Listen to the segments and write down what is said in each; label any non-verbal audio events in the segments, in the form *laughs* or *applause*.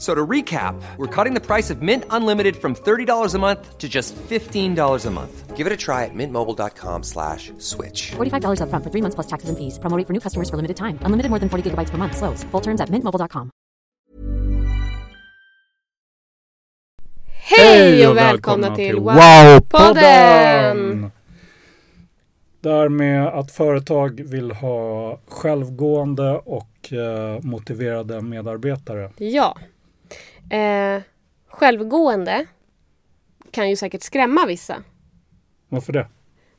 So to recap, we're cutting the price of Mint Unlimited from $30 a month to just $15 a month. Give it a try at mintmobile.com slash switch. $45 upfront for three months plus taxes and fees. Promo rate for new customers for limited time. Unlimited more than 40 gigabytes per month. Slows. Full terms at mintmobile.com. Hej och välkomna till Wow-podden! Där med att företag vill ha självgående och eh, motiverade medarbetare. Ja. Eh, självgående kan ju säkert skrämma vissa. Varför det?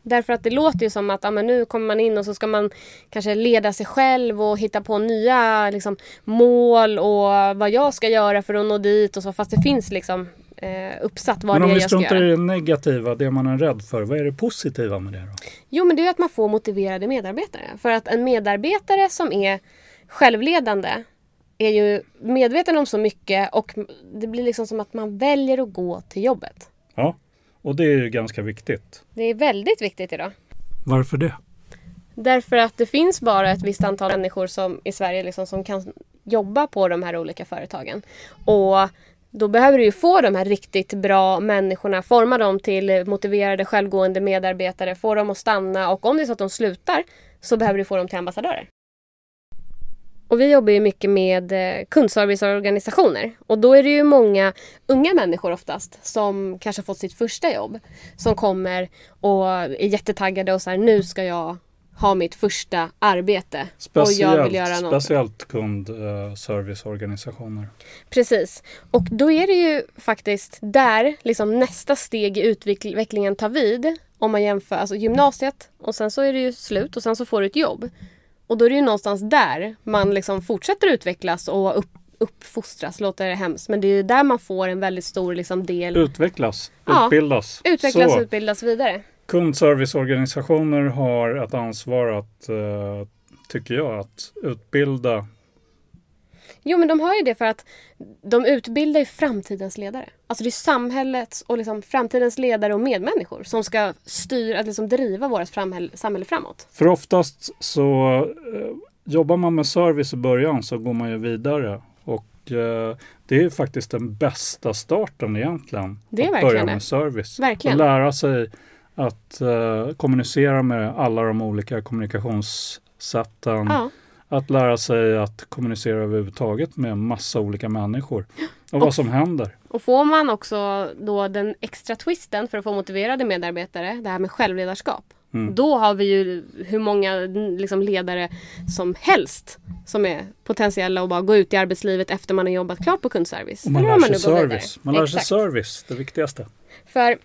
Därför att det låter ju som att ja, men nu kommer man in och så ska man kanske leda sig själv och hitta på nya liksom, mål och vad jag ska göra för att nå dit och så. Fast det finns liksom eh, uppsatt vad Men om det är vi jag ska struntar göra. i det negativa, det man är rädd för, vad är det positiva med det då? Jo men det är att man får motiverade medarbetare. För att en medarbetare som är självledande är ju medveten om så mycket och det blir liksom som att man väljer att gå till jobbet. Ja, och det är ju ganska viktigt. Det är väldigt viktigt idag. Varför det? Därför att det finns bara ett visst antal människor som, i Sverige liksom, som kan jobba på de här olika företagen. Och då behöver du ju få de här riktigt bra människorna, forma dem till motiverade, självgående medarbetare, få dem att stanna och om det är så att de slutar så behöver du få dem till ambassadörer. Och vi jobbar ju mycket med eh, kundserviceorganisationer och då är det ju många unga människor oftast som kanske har fått sitt första jobb som kommer och är jättetaggade och så här, nu ska jag ha mitt första arbete och jag vill göra något. speciellt kundserviceorganisationer. Precis. Och då är det ju faktiskt där liksom nästa steg i utvecklingen tar vid. Om man jämför alltså gymnasiet och sen så är det ju slut och sen så får du ett jobb. Och då är det ju någonstans där man liksom fortsätter utvecklas och upp, uppfostras, låter det hemskt. Men det är ju där man får en väldigt stor liksom del. Utvecklas, Ja, utbildas. Utvecklas Så. och utbildas vidare. Kundserviceorganisationer har ett ansvar att, eh, tycker jag, att utbilda. Jo men de har ju det för att de utbildar ju framtidens ledare. Alltså det är samhällets och liksom framtidens ledare och medmänniskor som ska styra, att liksom driva vårt samhälle, framåt. För oftast så eh, jobbar man med service i början så går man ju vidare. Och eh, det är faktiskt den bästa starten egentligen. Det är att verkligen börja det. med service. Verkligen. Och lära sig att eh, kommunicera med alla de olika kommunikationssätten. Ja. Att lära sig att kommunicera överhuvudtaget med massa olika människor. Och vad som händer. Och får man också då den extra twisten för att få motiverade medarbetare, det här med självledarskap. Mm. Då har vi ju hur många liksom, ledare som helst som är potentiella att bara gå ut i arbetslivet efter man har jobbat klart på kundservice. Och man lär sig nu går vidare. service. Man lär sig service, det viktigaste. För,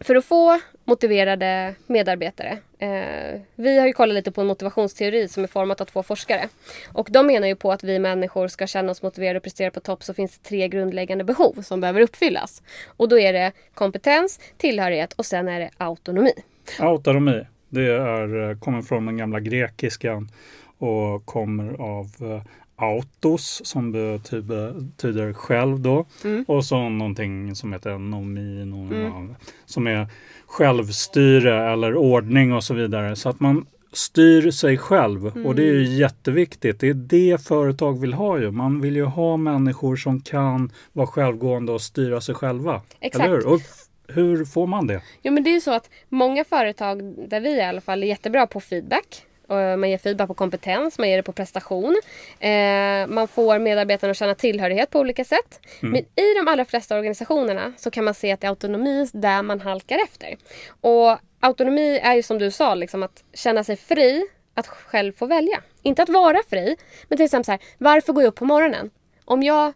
för att få motiverade medarbetare. Eh, vi har ju kollat lite på en motivationsteori som är format av två forskare. Och de menar ju på att vi människor ska känna oss motiverade och prestera på topp så finns det tre grundläggande behov som behöver uppfyllas. Och då är det kompetens, tillhörighet och sen är det autonomi. Autonomi, det är, eh, kommer från den gamla grekiskan och kommer av eh, autos som betyder, själv då. Mm. Och så någonting som heter nomi, någon, som är självstyre eller ordning och så vidare. Så att man styr sig själv och det är Mm. ju jätteviktigt. Det är det företag vill ha ju. Man vill ju ha människor som kan vara självgående och styra sig själva. Exakt. Eller hur? Och hur får man det? Jo men det är ju så att många företag, där vi i alla fall, är jättebra på feedback. Och Man ger feedback på kompetens, man ger det på prestation. Eh, man får medarbetarna att känna tillhörighet på olika sätt. Men i de allra flesta organisationerna så kan man se att det är autonomi där man halkar efter. Och autonomi är ju som du sa, liksom att känna sig fri att själv få välja. Inte att vara fri, men till exempel så här, varför går jag upp på morgonen? Om jag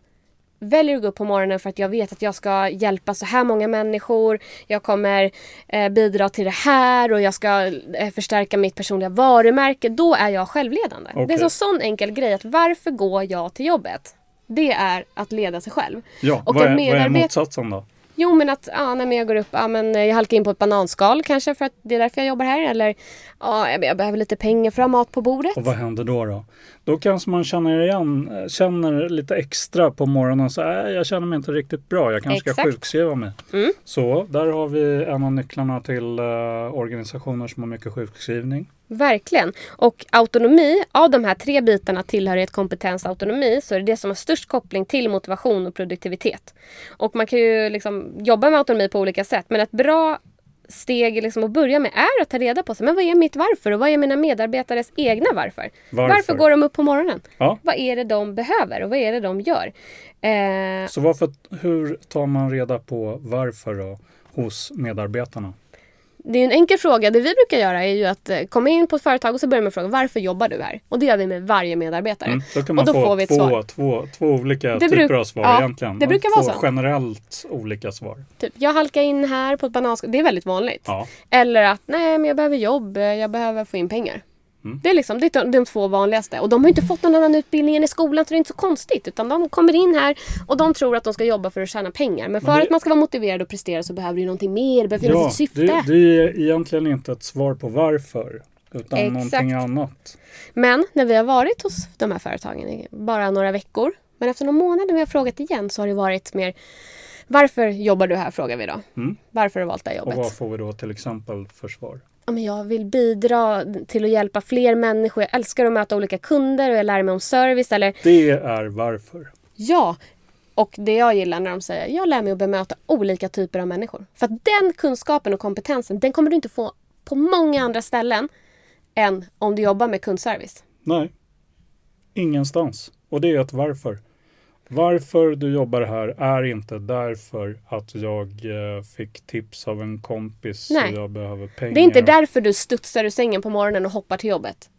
väljer att gå upp på morgonen för att jag vet att jag ska hjälpa så här många människor. Jag kommer eh, bidra till det här och jag ska eh, förstärka mitt personliga varumärke. Då är jag självledande. Okej. Det är en sån enkel grej att varför går jag till jobbet? Det är att leda sig själv. Ja, Och vad, är, vad är medarbet- motsatsen då? Jo men att ja, nej, men jag går upp, ja, men jag halkar in på ett bananskal kanske för att det är därför jag jobbar här. Eller ja, jag- behöver lite pengar för att ha mat på bordet. Och vad händer då? Då, då kanske man känner igen, känner lite extra på morgonen. Så, äh, jag känner mig inte riktigt bra, jag kanske ska Exakt. sjukskriva mig. Mm. Så där har vi en av nycklarna till eh, organisationer som har mycket sjukskrivning. Verkligen. Och autonomi, av de här tre bitarna tillhörighet, kompetens, autonomi, så är det det som har störst koppling till motivation och produktivitet. Och man kan ju liksom jobba med autonomi på olika sätt, men ett bra steg liksom att börja med är att ta reda på sig, men vad är mitt varför och vad är mina medarbetares egna varför? Varför? går de upp på morgonen? Ja. Vad är det de behöver och vad är det de gör? Eh, Så varför, hur tar man reda på varför då, hos medarbetarna? Det är en enkel fråga. Det vi brukar göra är ju att eh, komma in på ett företag och så börjar man fråga varför jobbar du här? Och det gör vi med varje medarbetare. Mm, då kan och man då få får vi ett två, svar. två, två olika Det typer av svar ja, egentligen. det brukar vara så. generellt olika svar. Typ, jag halkar in här på ett bananskal. Det är väldigt vanligt. Ja. Eller att nej men jag behöver jobb, eh, jag behöver få in pengar. Mm. Det är liksom det är de, två vanligaste. Och de har inte fått någon annan utbildning än i skolan så det är inte så konstigt. Utan de kommer in här och de tror att de ska jobba för att tjäna pengar. Men för Men det- att man ska vara motiverad och prestera så behöver ju någonting mer. Det behöver finnas Ja, ett syfte. det, det är egentligen inte ett svar på varför. Utan Exakt. någonting annat. Men när vi har varit hos de här företagen i bara några veckor. Men efter några månader när vi har frågat igen så har det varit mer Varför jobbar du här? frågar vi då. Mm. Varför har du valt det här Och jobbet? vad får vi då till exempel för svar? Ja, men jag vill bidra till att hjälpa fler människor. Jag älskar att möta olika kunder och jag lär mig om service. Eller Det är varför. ja, och det jag gillar när de säger jag lär mig att bemöta olika typer av människor. För att den kunskapen och kompetensen den kommer du inte få på många andra ställen än om du jobbar med kundservice. Nej, ingenstans. Och det är ett varför. Varför du jobbar här är inte därför att jag eh, fick tips av en kompis Nej. jag behöver pengar. Det är inte därför du studsar ur sängen på morgonen och hoppar till jobbet.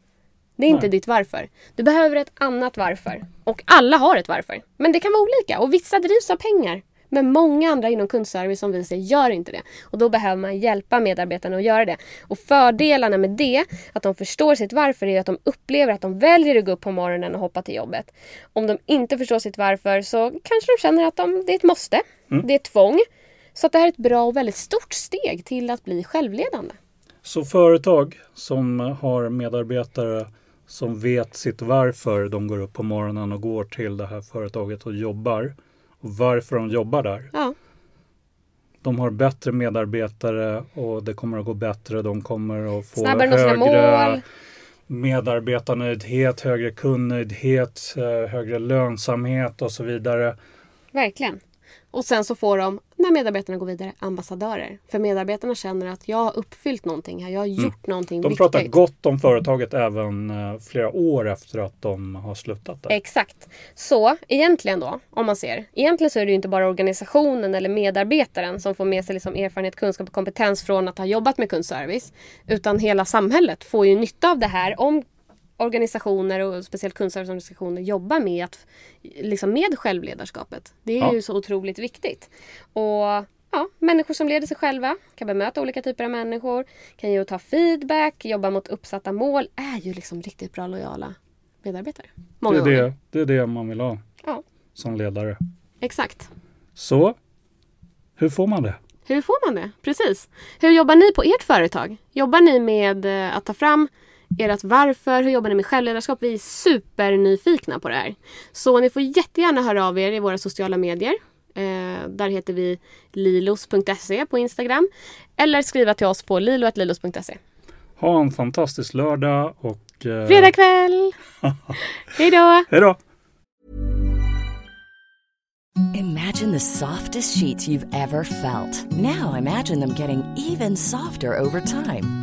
Det är inte Nej. ditt varför. Du behöver ett annat varför. Och alla har ett varför. Men det kan vara olika och vissa drivs av pengar. Men många andra inom kundservice som vi ser gör inte det. Och då behöver man hjälpa medarbetarna att göra det. Och fördelarna med det, att de förstår sitt varför, är att de upplever att de väljer att gå upp på morgonen och hoppa till jobbet. Om de inte förstår sitt varför så kanske de känner att de, det är ett måste. Det är ett tvång. Så att det här är ett bra och väldigt stort steg till att bli självledande. Så företag som har medarbetare som vet sitt varför de går upp på morgonen och går till det här företaget och jobbar och varför de jobbar där. Ja. De har bättre medarbetare och det kommer att gå bättre. De kommer att få Snabbare högre medarbetarnöjdhet, högre kundnöjdhet, eh, högre lönsamhet och så vidare. Verkligen. Och sen så får de, när medarbetarna går vidare, ambassadörer. För medarbetarna känner att jag har uppfyllt någonting här. Jag har gjort någonting Mm. De viktigt. pratar gott om företaget även eh, flera år efter att de har slutat där. Exakt. Så egentligen då, om man ser. Egentligen så är det ju inte bara organisationen eller medarbetaren som får med sig liksom erfarenhet, kunskap och kompetens från att ha jobbat med kundservice. Utan hela samhället får ju nytta av det här om organisationer och speciellt kundserviceorganisationer jobbar med, att, liksom med självledarskapet. Det är Ja. ju så otroligt viktigt. Och ja, människor som leder sig själva kan bemöta olika typer av människor, kan ju ta feedback, jobba mot uppsatta mål, är ju liksom riktigt bra lojala medarbetare. Det Många är gånger. det, det är det man vill ha Ja, som ledare. exakt. Så, hur får man det? Hur får man det? Precis. Hur jobbar ni på ert företag? Jobbar ni med eh, att ta fram ert varför? Hur jobbar ni med självledarskap? Vi är supernyfikna på det här. Så ni får jättegärna höra av er i våra sociala medier. Eh, där heter vi lilos.se på Instagram. Eller skriva till oss på lilo.lilos.se. Ha en fantastisk lördag och... Eh, Fredag kväll! *laughs* Hej då! Hej då! Imagine the softest sheets you've ever felt. Now imagine them getting even softer over time.